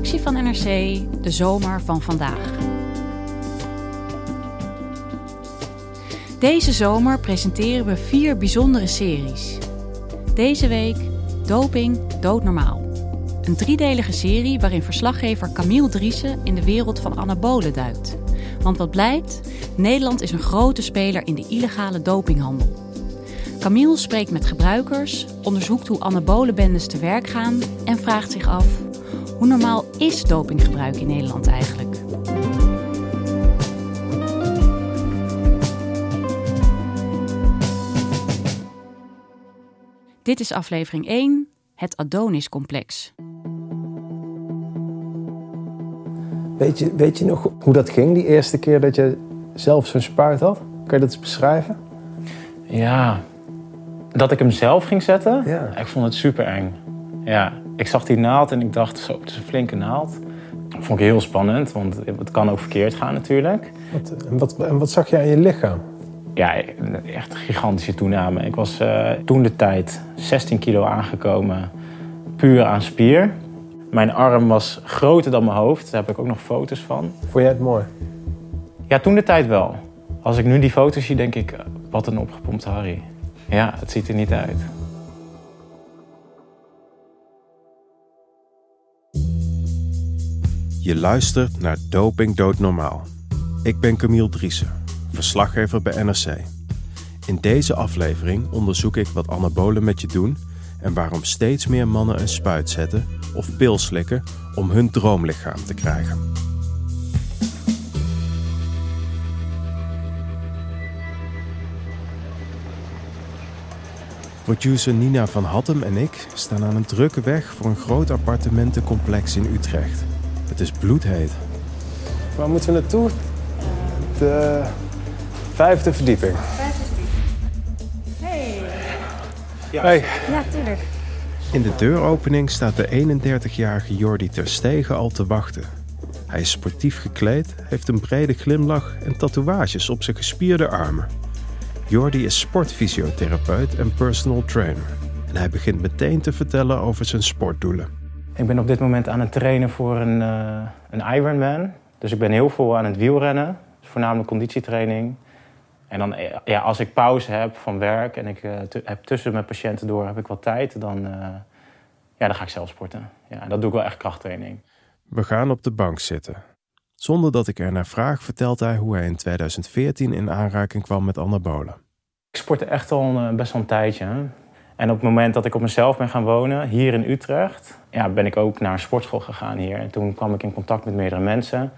Redactie van NRC, de zomer van vandaag. Deze zomer presenteren we vier bijzondere series. Deze week Doping Doodnormaal. Een driedelige serie waarin verslaggever Camille Driessen in de wereld van anabolen duikt. Want wat blijkt? Nederland is een grote speler in de illegale dopinghandel. Camille spreekt met gebruikers, onderzoekt hoe anabolenbendes te werk gaan en vraagt zich af: hoe normaal is dopinggebruik in Nederland eigenlijk? Dit is aflevering 1, het Adonis-complex. Weet je, weet je nog hoe dat ging, die eerste keer dat je zelf zo'n spuit had? Kan je dat eens beschrijven? Ja, dat ik hem zelf ging zetten, Ja. ik vond het super eng. Ja, ik zag die naald en ik dacht, zo, het is een flinke naald. Dat vond ik heel spannend, want het kan ook verkeerd gaan natuurlijk. Wat, en, wat, en wat zag je aan je lichaam? Ja, echt een gigantische toename. Ik was eh, toen de tijd 16 kilo aangekomen, puur aan spier. Mijn arm was groter dan mijn hoofd, daar heb ik ook nog foto's van. Vond jij het mooi? Ja, toen de tijd wel. Als ik nu die foto's zie, denk ik, wat een opgepompte Harry. Ja, het ziet er niet uit. Je luistert naar Doping Doodnormaal. Ik ben Camille Driessen, verslaggever bij NRC. In deze aflevering onderzoek ik wat anabolen met je doen en waarom steeds meer mannen een spuit zetten of pil slikken om hun droomlichaam te krijgen. Producer Nina van Hattem en ik staan aan een drukke weg voor een groot appartementencomplex in Utrecht. Het is bloedheet. Waar moeten we naartoe? De vijfde verdieping. Hey. Ja, tuurlijk. In de deuropening staat de 31-jarige Jordi Terstegen al te wachten. Hij is sportief gekleed, heeft een brede glimlach en tatoeages op zijn gespierde armen. Jordi is sportfysiotherapeut en personal trainer. En hij begint meteen te vertellen over zijn sportdoelen. Ik ben op dit moment aan het trainen voor een, eh, een Ironman. Dus ik ben heel veel aan het wielrennen. Voornamelijk conditietraining. En dan, eh, ja, als ik pauze heb van werk en ik eh, heb tussen mijn patiënten door heb ik wat tijd, dan, ja, dan ga ik zelf sporten. Ja, dat doe ik wel echt krachttraining. We gaan op de bank zitten. Zonder dat ik er naar vraag, vertelt hij hoe hij in 2014 in aanraking kwam met anabolen. Ik sportte echt al een, best wel een tijdje. En op het moment dat ik op mezelf ben gaan wonen, hier in Utrecht, ja, ben ik ook naar een sportschool gegaan hier. En toen kwam ik in contact met meerdere mensen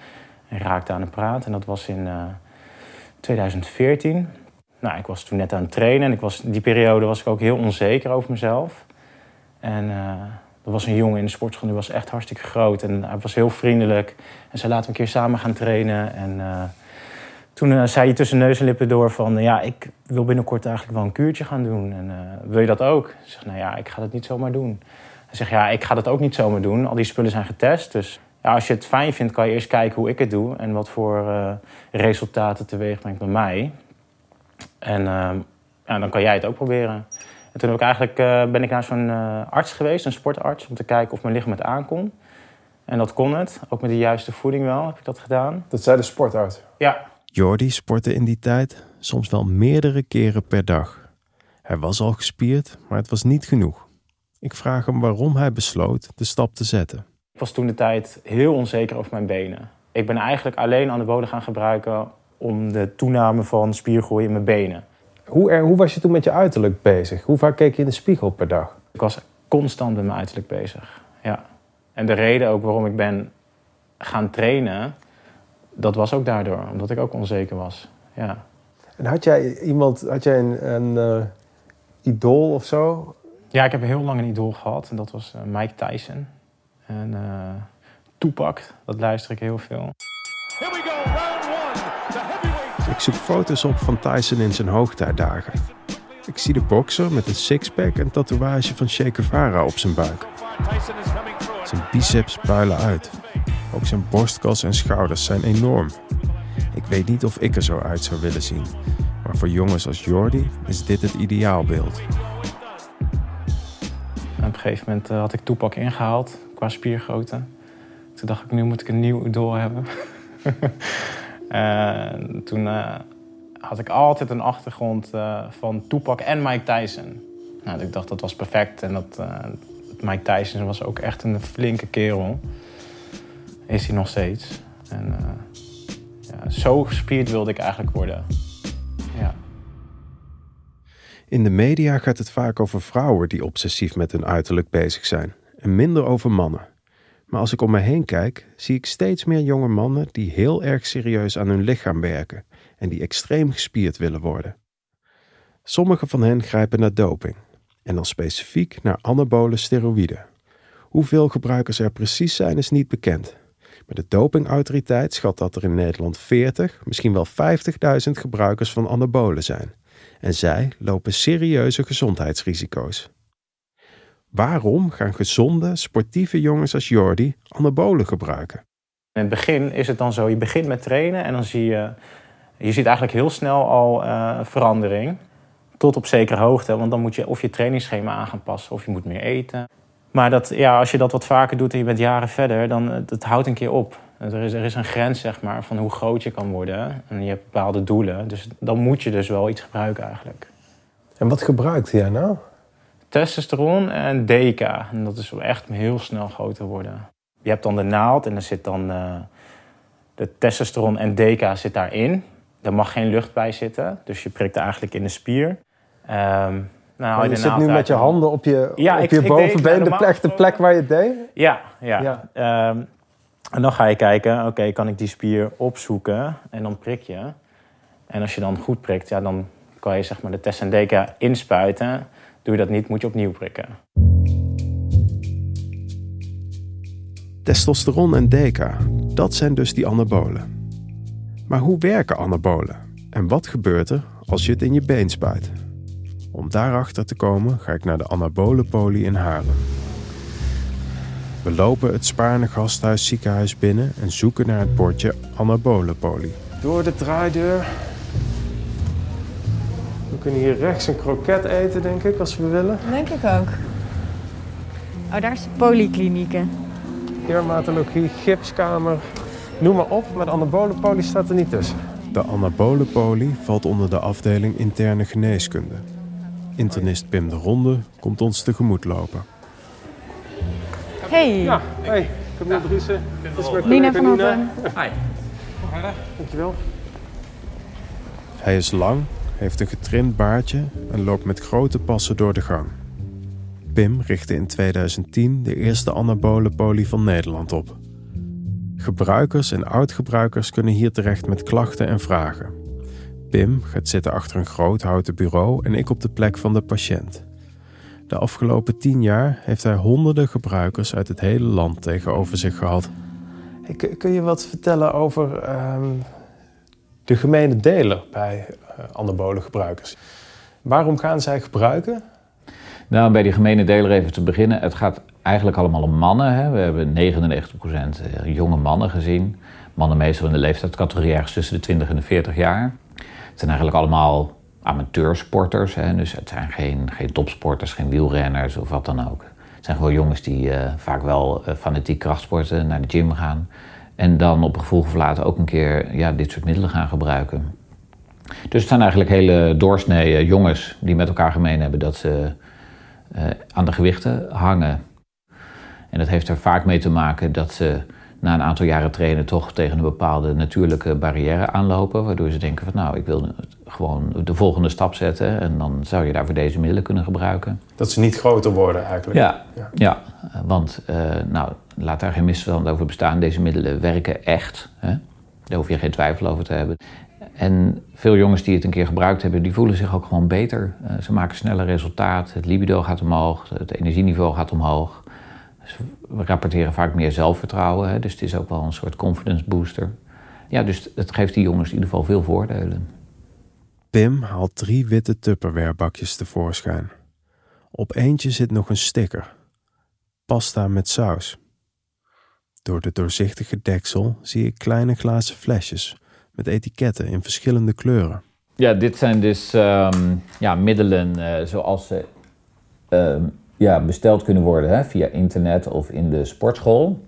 en raakte aan het praten. En dat was in eh, 2014. Nou, ik was toen net aan het trainen en ik was, die periode was ik ook heel onzeker over mezelf. En eh, er was een jongen in de sportschool, die was echt hartstikke groot. En hij was heel vriendelijk. En zei, laten we een keer samen gaan trainen. En eh, toen eh, zei hij tussen neus en lippen door van... ja, ik wil binnenkort eigenlijk wel een kuurtje gaan doen. En eh, wil je dat ook? Ik zeg, nou ja, ik ga dat niet zomaar doen. Hij zegt, ja, ik ga dat ook niet zomaar doen. Al die spullen zijn getest. Dus ja, als je het fijn vindt, kan je eerst kijken hoe ik het doe... en wat voor eh, resultaten teweeg brengt bij mij. En eh, ja, dan kan jij het ook proberen. En toen heb ik eigenlijk, eh, ben ik naar zo'n eh, arts geweest, een sportarts... om te kijken of mijn lichaam het aankon. En dat kon het. Ook met de juiste voeding wel heb ik dat gedaan. Dat zei de sportarts. Ja, Jordi sportte in die tijd soms wel meerdere keren per dag. Hij was al gespierd, maar het was niet genoeg. Ik vraag hem waarom hij besloot de stap te zetten. Ik was toen de tijd heel onzeker over mijn benen. Ik ben eigenlijk alleen anabolen gaan gebruiken om de toename van spiergroei in mijn benen. Hoe, er, hoe was je toen met je uiterlijk bezig? Hoe vaak keek je in de spiegel per dag? Ik was constant met mijn uiterlijk bezig. Ja. En de reden ook waarom ik ben gaan trainen, dat was ook daardoor, omdat ik ook onzeker was. Ja. En had jij iemand, had jij een, een eh, idool of zo? Ja, ik heb heel lang een idool gehad. En dat was uh, Mike Tyson. En uh, Tupac, dat luister ik heel veel. Here we go, round one. Ik zoek foto's op van Tyson in zijn hoogtijdagen. Ik zie de bokser met een sixpack en tatoeage van Che Guevara op zijn buik. Zijn biceps puilen uit. Ook zijn borstkas en schouders zijn enorm. Ik weet niet of ik er zo uit zou willen zien. Maar voor jongens als Jordi is dit het ideaalbeeld. op een gegeven moment uh, had ik toepak ingehaald qua spiergrootte. Toen dacht ik, nu moet ik een nieuw idool hebben. en toen uh, had ik altijd een achtergrond uh, van Tupac en Mike Tyson. Nou, ik dacht dat was perfect. En dat, Mike Tyson was ook echt een flinke kerel. Is hij nog steeds. En ja, zo gespierd wilde ik eigenlijk worden. Ja. In de media gaat het vaak over vrouwen die obsessief met hun uiterlijk bezig zijn en minder over mannen. Maar als ik om me heen kijk, zie ik steeds meer jonge mannen die heel erg serieus aan hun lichaam werken en die extreem gespierd willen worden. Sommige van hen grijpen naar doping en dan specifiek naar anabole steroïden. Hoeveel gebruikers er precies zijn is niet bekend. De dopingautoriteit schat dat er in Nederland 40, misschien wel 50.000 gebruikers van anabolen zijn. En zij lopen serieuze gezondheidsrisico's. Waarom gaan gezonde, sportieve jongens als Jordi anabolen gebruiken? In het begin is het dan zo, je begint met trainen en dan zie je, je ziet eigenlijk heel snel al uh, verandering. Tot op zekere hoogte, want dan moet je of je trainingsschema aan gaan passen of je moet meer eten. Maar dat, ja, als je dat wat vaker doet en je bent jaren verder, dan het houdt een keer op. Er is, er is een grens zeg maar, van hoe groot je kan worden. En je hebt bepaalde doelen. Dus dan moet je dus wel iets gebruiken eigenlijk. En wat gebruikt jij nou? Testosteron en DK. En dat is echt heel snel groter worden. Je hebt dan de naald en er zit dan uh, de testosteron en DK zit daarin. Er mag geen lucht bij zitten, dus je prikt eigenlijk in de spier. Um, nou, je, zit nu met je handen op je, op je bovenbeen, de, plek, de plek waar je het deed? Ja, ja. ja. Ehm, en dan ga je kijken, oké, kan ik die spier opzoeken? En dan prik je. En als je dan goed prikt, ja, dan kan je zeg maar de test en deka inspuiten. Doe je dat niet, moet je opnieuw prikken. Testosteron en DK, dat zijn dus die anabolen. Maar hoe werken anabolen? En wat gebeurt er als je het in je been spuit? Om daarachter te komen ga ik naar de Anabole Poli in Haarlem. We lopen het Spaarne Gasthuis ziekenhuis binnen en zoeken naar het bordje Anabole Poli. Door de draaideur. We kunnen hier rechts een kroket eten, denk ik, als we willen. Denk ik ook. Oh, daar is de polyklinieken. Dermatologie, gipskamer, noem maar op, maar de anabole poli staat er niet tussen. De anabole poli valt onder de afdeling interne geneeskunde. Internist Pim de Ronde komt ons tegemoet lopen. Hey. Ja, hey. Camille ja. Driessen. Nina van Houten. Hi. Dankjewel. Hij is lang, heeft een getrimd baardje en loopt met grote passen door de gang. Pim richtte in 2010 de eerste anabole poli van Nederland op. Gebruikers en oud-gebruikers kunnen hier terecht met klachten en vragen. Pim gaat zitten achter een groot houten bureau en ik op de plek van de patiënt. De afgelopen tien jaar heeft hij honderden gebruikers uit het hele land tegenover zich gehad. kun je wat vertellen over ehm, de gemene deler bij uh, anabole gebruikers? Waarom gaan zij gebruiken? Nou, bij die gemene deler even te beginnen. Het gaat eigenlijk allemaal om mannen. Hè. We hebben 99% eh, jonge mannen gezien. Mannen meestal in de leeftijdscategorie ergens tussen de 20 en de 40 jaar. Het zijn eigenlijk allemaal amateursporters. Hè? Dus het zijn geen, geen topsporters, geen wielrenners of wat dan ook. Het zijn gewoon jongens die uh, vaak wel uh, fanatiek krachtsporten, naar de gym gaan. En dan op gevoel of later ook een keer ja, dit soort middelen gaan gebruiken. Dus het zijn eigenlijk hele doorsnee jongens die met elkaar gemeen hebben dat ze aan de gewichten hangen. En dat heeft er vaak mee te maken dat ze na een aantal jaren trainen toch tegen een bepaalde natuurlijke barrière aanlopen. Waardoor ze denken van nou, ik wil gewoon de volgende stap zetten. En dan zou je daarvoor deze middelen kunnen gebruiken. Dat ze niet groter worden eigenlijk. Ja, ja. ja want uh, nou, laat daar geen misverstand over bestaan. Deze middelen werken echt. Hè? Daar hoef je geen twijfel over te hebben. En veel jongens die het een keer gebruikt hebben, die voelen zich ook gewoon beter. Uh, ze maken sneller resultaat, het libido gaat omhoog, het energieniveau gaat omhoog. We rapporteren vaak meer zelfvertrouwen, hè, dus het is ook wel een soort confidence booster. Ja, dus het geeft die jongens in ieder geval veel voordelen. Pim haalt drie witte Tupperware-bakjes tevoorschijn. Op eentje zit nog een sticker. Pasta met saus. Door de doorzichtige deksel zie ik kleine glazen flesjes met etiketten in verschillende kleuren. Ja, dit zijn dus ehm, ja, middelen uh, zoals ze ehm, ja, besteld kunnen worden hè, via internet of in de sportschool.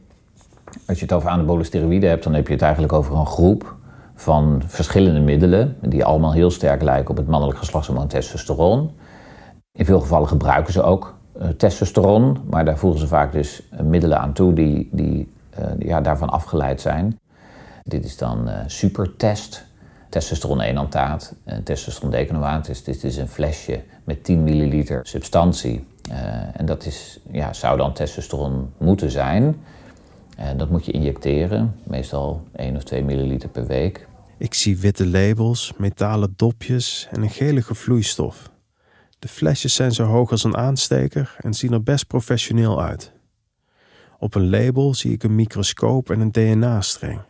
Als je het over anabole steroïden hebt, dan heb je het eigenlijk over een groep van verschillende middelen die allemaal heel sterk lijken op het mannelijk geslachtshormoon testosteron. In veel gevallen gebruiken ze ook uh, testosteron, maar daar voegen ze vaak dus middelen aan toe die, die uh, ja, daarvan afgeleid zijn. Dit is dan supertest, testosteron enantaat en testosteron decanoaat. Dus dit is een flesje met 10 milliliter substantie. En dat is, ja, zou dan testosteron moeten zijn. En dat moet je injecteren, meestal 1 of 2 milliliter per week. Ik zie witte labels, metalen dopjes en een gelige vloeistof. De flesjes zijn zo hoog als een aansteker en zien er best professioneel uit. Op een label zie ik een microscoop en een DNA-streng.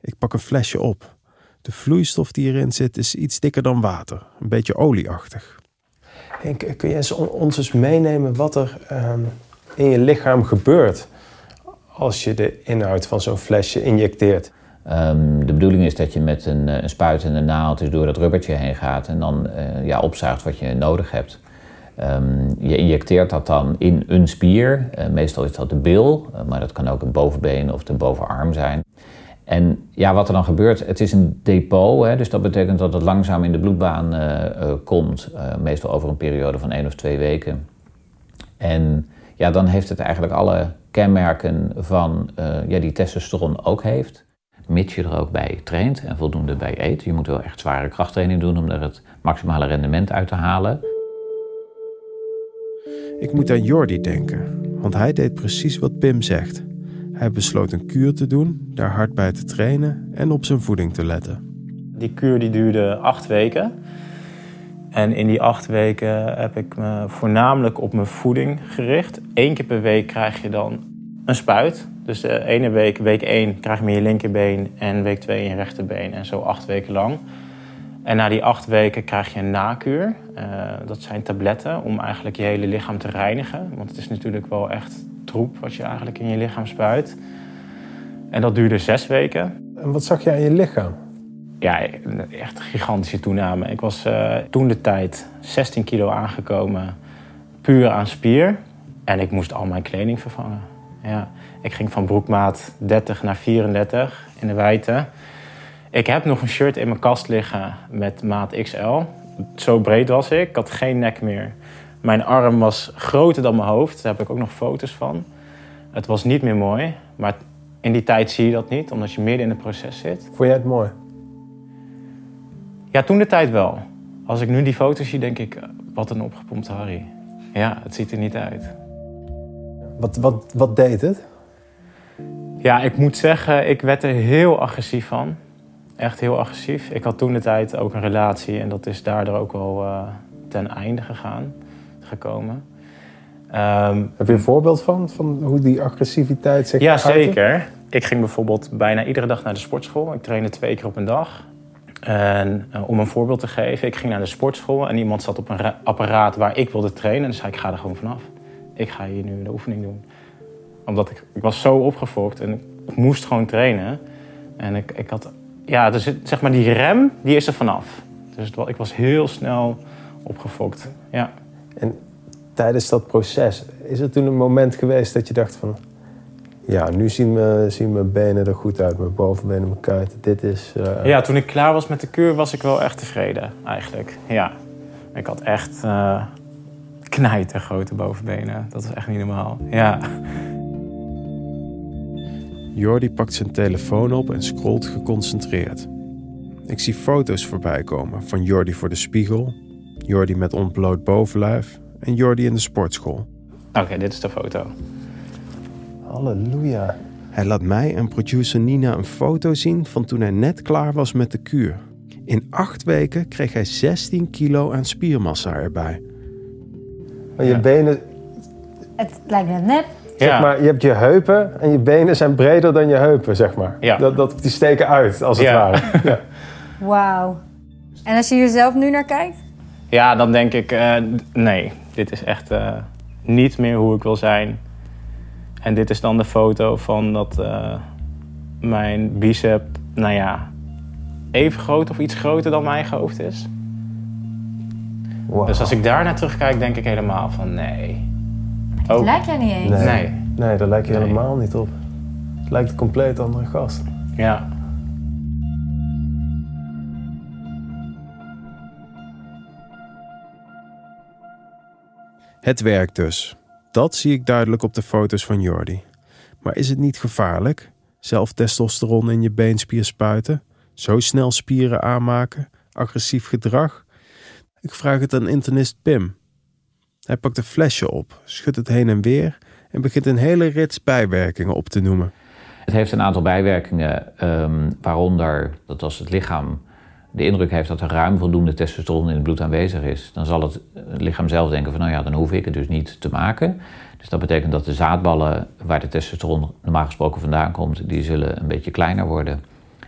Ik pak een flesje op. De vloeistof die erin zit is iets dikker dan water, een beetje olieachtig. Kun je ons eens meenemen wat er um, in je lichaam gebeurt als je de inhoud van zo'n flesje injecteert? Um, de bedoeling is dat je met een, eh, spuit en een naald dus door dat rubbertje heen gaat en dan uh, ja, opzuigt wat je nodig hebt. Um, je injecteert dat dan in een spier. Uh, meestal is dat de bil, maar dat kan ook een bovenbeen of de bovenarm zijn. En ja, wat er dan gebeurt, het is een depot, hè, dus dat betekent dat het langzaam in de bloedbaan komt, meestal over een periode van één of twee weken. En ja, dan heeft het eigenlijk alle kenmerken van ja, die testosteron ook heeft mits je er ook bij traint en voldoende bij eet. Je moet wel echt zware krachttraining doen om er het maximale rendement uit te halen. Ik moet aan Jordi denken, want hij deed precies wat Pim zegt. Hij besloot een kuur te doen, daar hard bij te trainen en op zijn voeding te letten. Die kuur die duurde acht weken. En in die acht weken heb ik me voornamelijk op mijn voeding gericht. Eén keer per week krijg je dan een spuit. Dus de ene week, week 1, krijg je je linkerbeen en week 2 in je rechterbeen. En zo acht weken lang. En na die acht weken krijg je een nakuur. Uh, dat zijn tabletten om eigenlijk je hele lichaam te reinigen. Want het is natuurlijk wel echt troep wat je eigenlijk in je lichaam spuit. En dat duurde zes weken. En wat zag je aan je lichaam? Ja, echt een gigantische toename. Ik was uh, toen de tijd 16 kilo aangekomen, puur aan spier. En ik moest al mijn kleding vervangen. Ja. Ik ging van broekmaat 30 naar 34 in de wijte. Ik heb nog een shirt in mijn kast liggen met maat XL. Zo breed was ik. Ik had geen nek meer. Mijn arm was groter dan mijn hoofd. Daar heb ik ook nog foto's van. Het was niet meer mooi. Maar in die tijd zie je dat niet, omdat je midden in het proces zit. Vond jij het mooi? Ja, toen de tijd wel. Als ik nu die foto's zie, denk ik, wat een opgepompte Harry. Ja, het ziet er niet uit. Wat, wat, wat deed het? Ja, ik moet zeggen, ik werd er heel agressief van. Echt heel agressief. Ik had toen de tijd ook een relatie en dat is daardoor ook wel uh, ten einde gegaan, gekomen. Um, Heb je een voorbeeld van, van hoe die agressiviteit zich Ja, zeker. Ik ging bijvoorbeeld bijna iedere dag naar de sportschool. Ik trainde twee keer op een dag. En uh, om een voorbeeld te geven, ik ging naar de sportschool en iemand zat op een apparaat waar ik wilde trainen. En zei ik, ga er gewoon vanaf. Ik ga hier nu de oefening doen omdat ik, ik was zo opgefokt en ik moest gewoon trainen. En ik, ik had, ja, dus zeg maar die rem, die is er vanaf. Dus ik was heel snel opgefokt, ja. En tijdens dat proces, is er toen een moment geweest dat je dacht van... Ja, nu zien, me, zien mijn benen er goed uit, mijn bovenbenen, mijn kuiten. Dit is... Uh... Ja, toen ik klaar was met de kuur was ik wel echt tevreden, eigenlijk. Ja, ik had echt uh, knijter grote bovenbenen. Dat is echt niet normaal, ja. Jordi pakt zijn telefoon op en scrolt geconcentreerd. Ik zie foto's voorbij komen van Jordi voor de spiegel, Jordi met ontbloot bovenlijf en Jordi in de sportschool. Oké, dit is de foto. Halleluja. Hij laat mij en producer Nina een foto zien van toen hij net klaar was met de kuur. In acht weken kreeg hij 16 kilo aan spiermassa erbij. Maar je benen, Het lijkt net nep. Zeg maar, je hebt je heupen en je benen zijn breder dan je heupen, zeg maar. Ja. Dat, dat, die steken uit, als het Ja. ware. Ja. Wauw. En als je er zelf nu naar kijkt? Ja, dan denk ik, eh, nee, dit is echt eh, niet meer hoe ik wil zijn. En dit is dan de foto van dat eh, mijn bicep, nou ja, even groot of iets groter dan mijn eigen hoofd is. Wow. Dus als ik daar naar terugkijk, denk ik helemaal van nee. Het Ook, lijkt jij niet eens. Nee. nee. Nee, daar lijkt je Nee. helemaal niet op. Het lijkt een compleet andere gast. Ja. Het werkt dus. Dat zie ik duidelijk op de foto's van Jordi. Maar is het niet gevaarlijk? Zelf testosteron in je beenspier spuiten? Zo snel spieren aanmaken? Agressief gedrag? Ik vraag het aan internist Pim. Hij pakt een flesje op, schudt het heen en weer en begint een hele rits bijwerkingen op te noemen. Het heeft een aantal bijwerkingen, ehm, waaronder dat als het lichaam de indruk heeft dat er ruim voldoende testosteron in het bloed aanwezig is, dan zal het, het lichaam zelf denken van nou ja, dan hoef ik het dus niet te maken. Dus dat betekent dat de zaadballen waar de testosteron normaal gesproken vandaan komt, die zullen een beetje kleiner worden.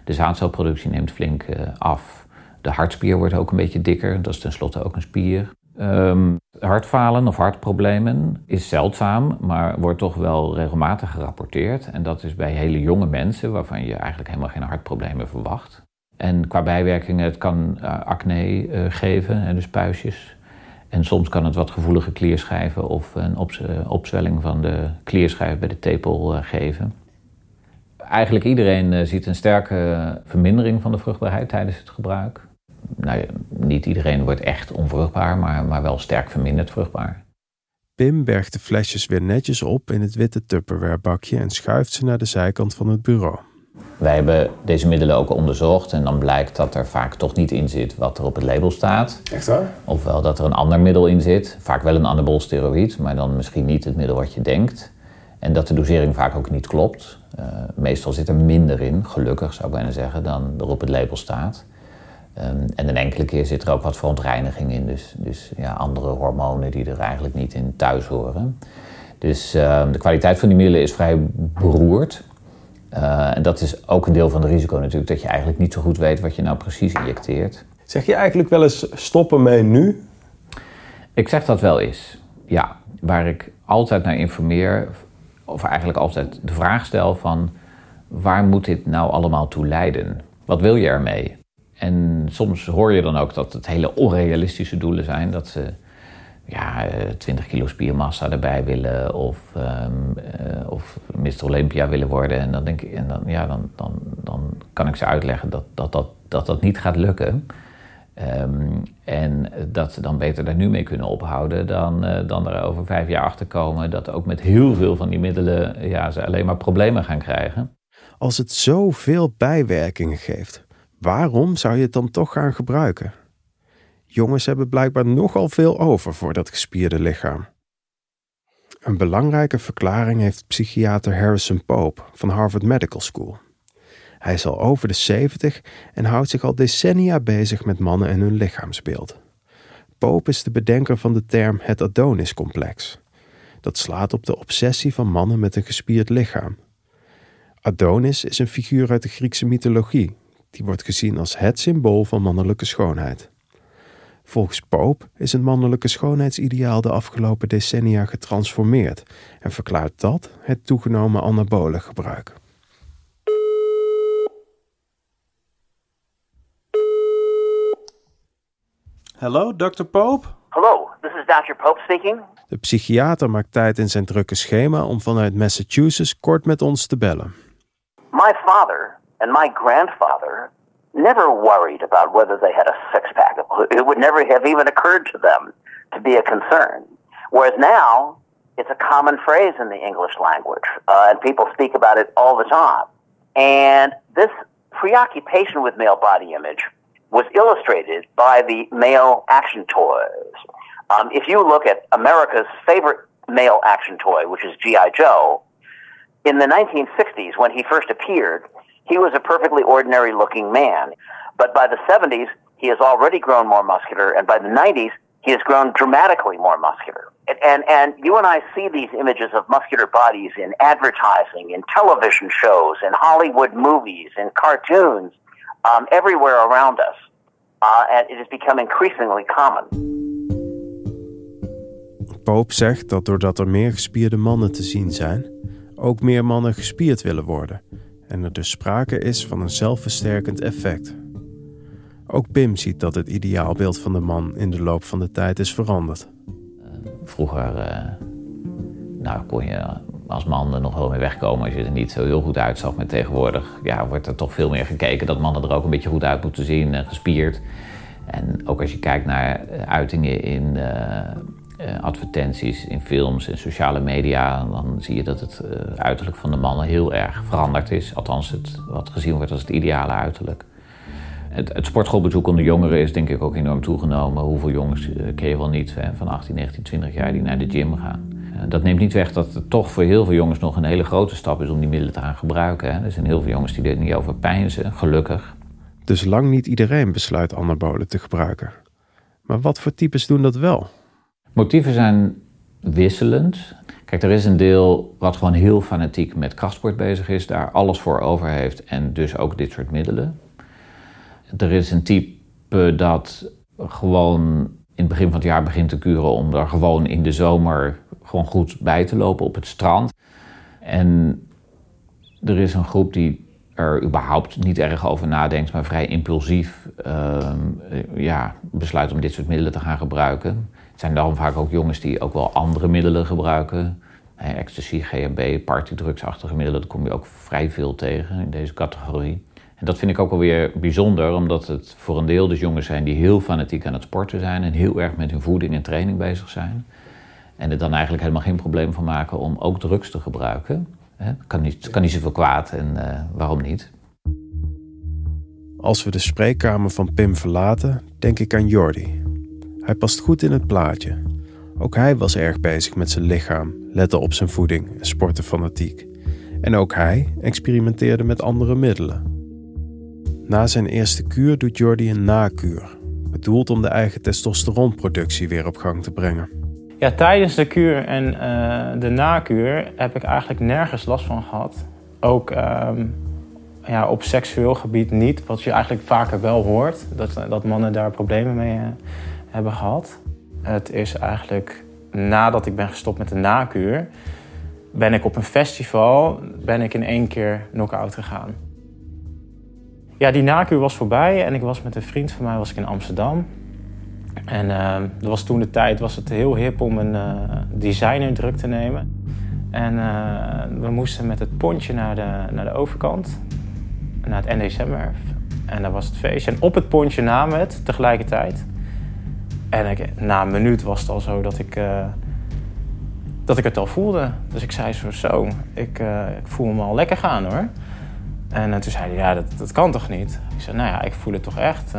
De zaadcelproductie neemt flink eh, af. De hartspier wordt ook een beetje dikker, dat is tenslotte ook een spier. Ehm, hartfalen of hartproblemen is zeldzaam, maar wordt toch wel regelmatig gerapporteerd. En dat is bij hele jonge mensen, waarvan je eigenlijk helemaal geen hartproblemen verwacht. En qua bijwerkingen, het kan eh, acne eh, geven, dus puistjes. En soms kan het wat gevoelige klierschijven of een eh, opzwelling van de klierschijf bij de tepel geven. Eigenlijk iedereen ziet een sterke vermindering van de vruchtbaarheid tijdens het gebruik. Nou, niet iedereen wordt echt onvruchtbaar, maar, maar wel sterk verminderd vruchtbaar. Pim bergt de flesjes weer netjes op in het witte Tupperware bakje en schuift ze naar de zijkant van het bureau. Wij hebben deze middelen ook onderzocht en dan blijkt dat er vaak toch niet in zit wat er op het label staat. Echt waar? Ofwel dat er een ander middel in zit, vaak wel een anabool steroïd, maar dan misschien niet het middel wat je denkt. En dat de dosering vaak ook niet klopt. Eh, meestal zit er minder in, gelukkig zou ik bijna zeggen, dan er op het label staat. Ehm, en een enkele keer zit er ook wat verontreiniging in, dus, dus ja, andere hormonen die er eigenlijk niet in thuis horen. Dus ehm, de kwaliteit van die middelen is vrij beroerd. Eh, en dat is ook een deel van het risico natuurlijk, dat je eigenlijk niet zo goed weet wat je nou precies injecteert. Zeg je eigenlijk wel eens stoppen mee nu? Ik zeg dat wel eens. Ja, waar ik altijd naar informeer, of eigenlijk altijd de vraag stel van waar moet dit nou allemaal toe leiden? Wat wil je ermee? En soms hoor je dan ook dat het hele onrealistische doelen zijn. Dat ze ja, eh, 20 kilo spiermassa erbij willen of, eh, of Mr. Olympia willen worden. En dan, denk ik, en dan, ja, dan, dan, dan kan ik ze uitleggen dat dat, dat, dat, dat niet gaat lukken. Ehm, en dat ze dan beter daar nu mee kunnen ophouden dan, eh, dan er over vijf jaar achter komen dat ook met heel veel van die middelen ja, ze alleen maar problemen gaan krijgen. Als het zoveel bijwerkingen geeft, waarom zou je het dan toch gaan gebruiken? Jongens hebben blijkbaar nogal veel over voor dat gespierde lichaam. Een belangrijke verklaring heeft psychiater Harrison Pope van Harvard Medical School. Hij is al over de 70 en houdt zich al decennia bezig met mannen en hun lichaamsbeeld. Pope is de bedenker van de term het Adonis-complex. Dat slaat op de obsessie van mannen met een gespierd lichaam. Adonis is een figuur uit de Griekse mythologie. Die wordt gezien als het symbool van mannelijke schoonheid. Volgens Pope is het mannelijke schoonheidsideaal de afgelopen decennia getransformeerd en verklaart dat het toegenomen anabole gebruik. Hallo, Dr. Pope? Hello, this is Dr. Pope speaking. De psychiater maakt tijd in zijn drukke schema om vanuit Massachusetts kort met ons te bellen. My father and my grandfather never worried about whether they had a six pack. It would never have even occurred to them to be a concern. Whereas now, it's a common phrase in the English language, uh, and people speak about it all the time. And this preoccupation with male body image was illustrated by the male action toys. Um, if you look at America's favorite male action toy, which is G.I. Joe, in the 1960s, when he first appeared, he was a perfectly ordinary looking man. But by the 70s, he has already grown more muscular, and by the 90s, he has grown dramatically more muscular. And, and, and you and I see these images of muscular bodies in advertising, in television shows, in Hollywood movies, in cartoons, um, everywhere around us. Uh, and it has become increasingly common. Pope zegt dat doordat er meer gespierde mannen te zien zijn, ook meer mannen gespierd willen worden en er dus sprake is van een zelfversterkend effect. Ook Pim ziet dat het ideaalbeeld van de man in de loop van de tijd is veranderd. Vroeger uh, nou, kon je als man er nog wel mee wegkomen als je er niet zo heel goed uitzag. Maar tegenwoordig ja, wordt er toch veel meer gekeken dat mannen er ook een beetje goed uit moeten zien, en gespierd. En ook als je kijkt naar uitingen in uh, advertenties, in films, in sociale media, dan zie je dat het uiterlijk van de mannen heel erg veranderd is. Althans, het, wat gezien wordt als het ideale uiterlijk. Het, het sportschoolbezoek onder jongeren is denk ik ook enorm toegenomen. Hoeveel jongens ken je wel niet hè, van 18, 19, 20 jaar die naar de gym gaan. Dat neemt niet weg dat het toch voor heel veel jongens nog een hele grote stap is om die middelen te gaan gebruiken. Hè. Er zijn heel veel jongens die er niet over pijnzen, gelukkig. Dus lang niet iedereen besluit anabolen te gebruiken. Maar wat voor types doen dat wel? Motieven zijn wisselend. Kijk, er is een deel wat gewoon heel fanatiek met krachtsport bezig is, daar alles voor over heeft en dus ook dit soort middelen. Er is een type dat gewoon in het begin van het jaar begint te kuren om er gewoon in de zomer gewoon goed bij te lopen op het strand. En er is een groep die er überhaupt niet erg over nadenkt, maar vrij impulsief uh, ja, besluit om dit soort middelen te gaan gebruiken. Zijn daarom vaak ook jongens die ook wel andere middelen gebruiken. Ecstasy, GHB, partydrugsachtige middelen, daar kom je ook vrij veel tegen in deze categorie. En dat vind ik ook alweer bijzonder, omdat het voor een deel dus jongens zijn die heel fanatiek aan het sporten zijn en heel erg met hun voeding en training bezig zijn. En er dan eigenlijk helemaal geen probleem van maken om ook drugs te gebruiken. Kan niet, kan niet zoveel kwaad en uh, waarom niet? Als we de spreekkamer van Pim verlaten, denk ik aan Jordi. Hij past goed in het plaatje. Ook hij was erg bezig met zijn lichaam, lette op zijn voeding en sportte fanatiek. En ook hij experimenteerde met andere middelen. Na zijn eerste kuur doet Jordi een nakuur, bedoeld om de eigen testosteronproductie weer op gang te brengen. Ja, tijdens de kuur en uh, de nakuur heb ik eigenlijk nergens last van gehad. Ook um, ja, op seksueel gebied niet, wat je eigenlijk vaker wel hoort. Dat, dat mannen daar problemen mee uh, hebben gehad. Het is eigenlijk nadat ik ben gestopt met de nakuur... ben ik op een festival ben ik in één keer knock-out gegaan. Ja, die nakuur was voorbij en ik was met een vriend van mij was ik in Amsterdam. En uh, dat was toen de tijd was het heel hip om een uh, designer druk te nemen. En uh, we moesten met het pontje naar de, naar de overkant, naar het NDSM-werf. En daar was het feestje. En op het pontje namen we het tegelijkertijd. En na een minuut was het al zo dat ik, dat ik het al voelde. Dus ik zei zo, zo ik, ik voel me al lekker gaan hoor. En toen zei hij, ja, dat, dat kan toch niet? Ik zei, nou ja, ik voel het toch echt.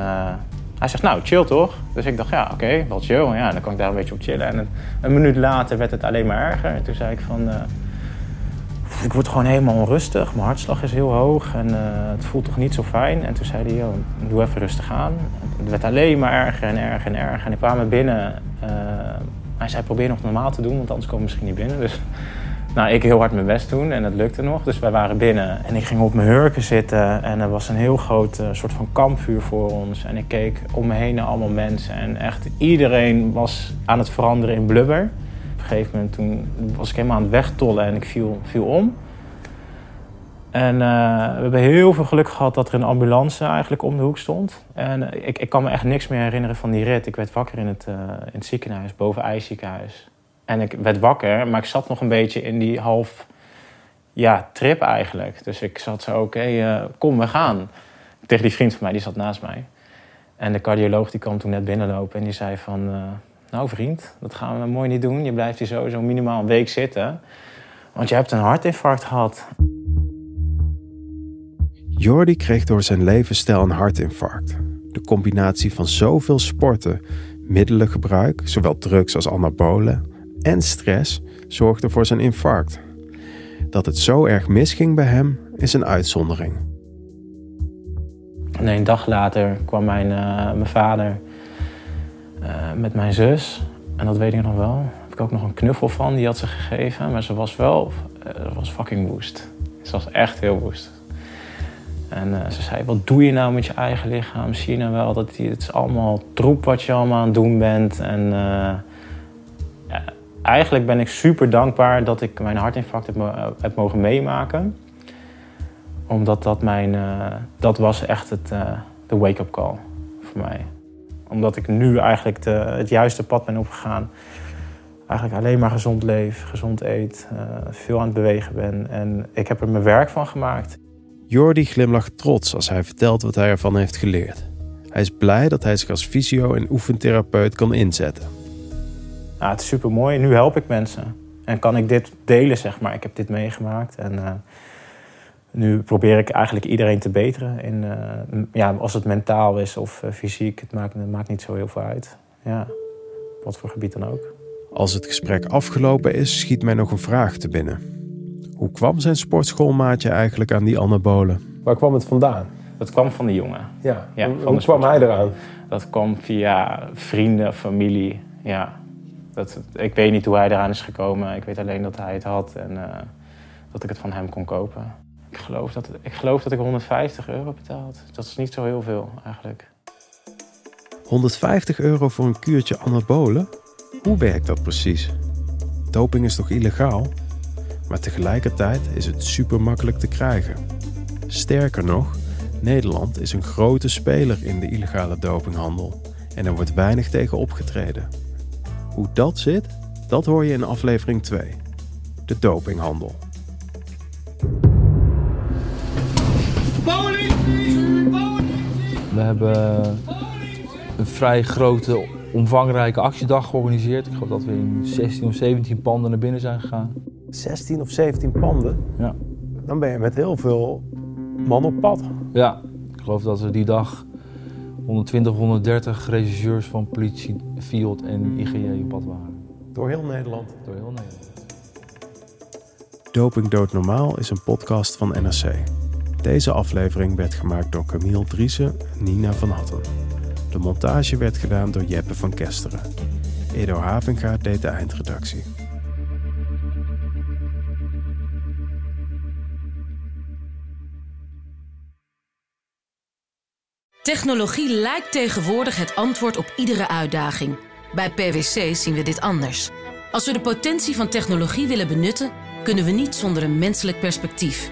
Hij zegt, nou, chill toch? Dus ik dacht, ja, oké, wel chill. Ja, dan kan ik daar een beetje op chillen. En een, een minuut later werd het alleen maar erger. En toen zei ik van, ik word gewoon helemaal onrustig. Mijn hartslag is heel hoog en uh, het voelt toch niet zo fijn. En toen zei hij, joh, doe even rustig aan. Het werd alleen maar erger en erger en erger. En ik kwam binnen. Uh, hij zei, probeer nog normaal te doen, want anders kom ik misschien niet binnen. Dus nou, ik heel hard mijn best doen en het lukte nog. Dus wij waren binnen en ik ging op mijn hurken zitten. En er was een heel groot uh, soort van kampvuur voor ons. En ik keek om me heen naar allemaal mensen. En echt iedereen was aan het veranderen in blubber. Een gegeven moment toen was ik helemaal aan het wegtollen en ik viel, viel om. En uh, we hebben heel veel geluk gehad dat er een ambulance eigenlijk om de hoek stond. En uh, ik, ik kan me echt niks meer herinneren van die rit. Ik werd wakker in het, in het ziekenhuis, boven IJsziekenhuis. En ik werd wakker, maar ik zat nog een beetje in die half ja, trip eigenlijk. Dus ik zat zo, oké, kom, we gaan. Tegen die vriend van mij, die zat naast mij. En de cardioloog die kwam toen net binnenlopen en die zei van... Nou vriend, dat gaan we mooi niet doen. Je blijft hier sowieso minimaal een week zitten. Want je hebt een hartinfarct gehad. Jordi kreeg door zijn levensstijl een hartinfarct. De combinatie van zoveel sporten, middelengebruik, zowel drugs als anabolen en stress zorgde voor zijn infarct. Dat het zo erg misging bij hem is een uitzondering. Een dag later kwam mijn, uh, mijn vader uh, met mijn zus. En dat weet ik nog wel. Daar heb ik ook nog een knuffel van, die had ze gegeven. Maar ze was wel, uh, was fucking woest. Ze was echt heel woest. En ze zei, wat doe je nou met je eigen lichaam? Zie je nou wel dat het is allemaal troep wat je allemaal aan het doen bent? En ja, eigenlijk ben ik super dankbaar dat ik mijn hartinfarct heb, heb mogen meemaken omdat dat mijn, dat was echt het, de wake-up call voor mij. Omdat ik nu eigenlijk de, het juiste pad ben opgegaan. Eigenlijk alleen maar gezond leef, gezond eet, uh, veel aan het bewegen ben. En ik heb er mijn werk van gemaakt. Jordi glimlacht trots als hij vertelt wat hij ervan heeft geleerd. Hij is blij dat hij zich als fysio- en oefentherapeut kan inzetten. Nou, het is super mooi. Nu help ik mensen. En kan ik dit delen, zeg maar. Ik heb dit meegemaakt. En nu probeer ik eigenlijk iedereen te beteren. In, uh, ja, als het mentaal is of uh, fysiek, het maakt, het maakt niet zo heel veel uit. Ja, wat voor gebied dan ook. Als het gesprek afgelopen is, schiet mij nog een vraag te binnen. Hoe kwam zijn sportschoolmaatje eigenlijk aan die anabolen? Waar kwam het vandaan? Dat kwam van de jongen. Ja, ja hoe, hoe kwam hij eraan? Dat kwam via vrienden, familie. Ja. Dat, ik weet niet hoe hij eraan is gekomen. Ik weet alleen dat hij het had en uh, dat ik het van hem kon kopen. Ik geloof, dat, ik geloof dat ik 150 euro betaald. Dat is niet zo heel veel eigenlijk. 150 euro voor een kuurtje anabolen? Hoe werkt dat precies? Doping is toch illegaal? Maar tegelijkertijd is het super makkelijk te krijgen. Sterker nog, Nederland is een grote speler in de illegale dopinghandel en er wordt weinig tegen opgetreden. Hoe dat zit, dat hoor je in aflevering 2. De dopinghandel. We hebben een vrij grote, omvangrijke actiedag georganiseerd. Ik geloof dat we in 16 of 17 panden naar binnen zijn gegaan. 16 of 17 panden? Ja. Dan ben je met heel veel man op pad. Ja, ik geloof dat we die dag 120, 130 regisseurs van politie, Field en IGJ op pad waren. Door heel Nederland? Door heel Nederland. Doping Dood Normaal is een podcast van NRC. Deze aflevering werd gemaakt door Camille Driessen en Nina van Hatten. De montage werd gedaan door Jeppe van Kesteren. Edo Havinga deed de eindredactie. Technologie lijkt tegenwoordig het antwoord op iedere uitdaging. Bij PwC zien we dit anders. Als we de potentie van technologie willen benutten, kunnen we niet zonder een menselijk perspectief.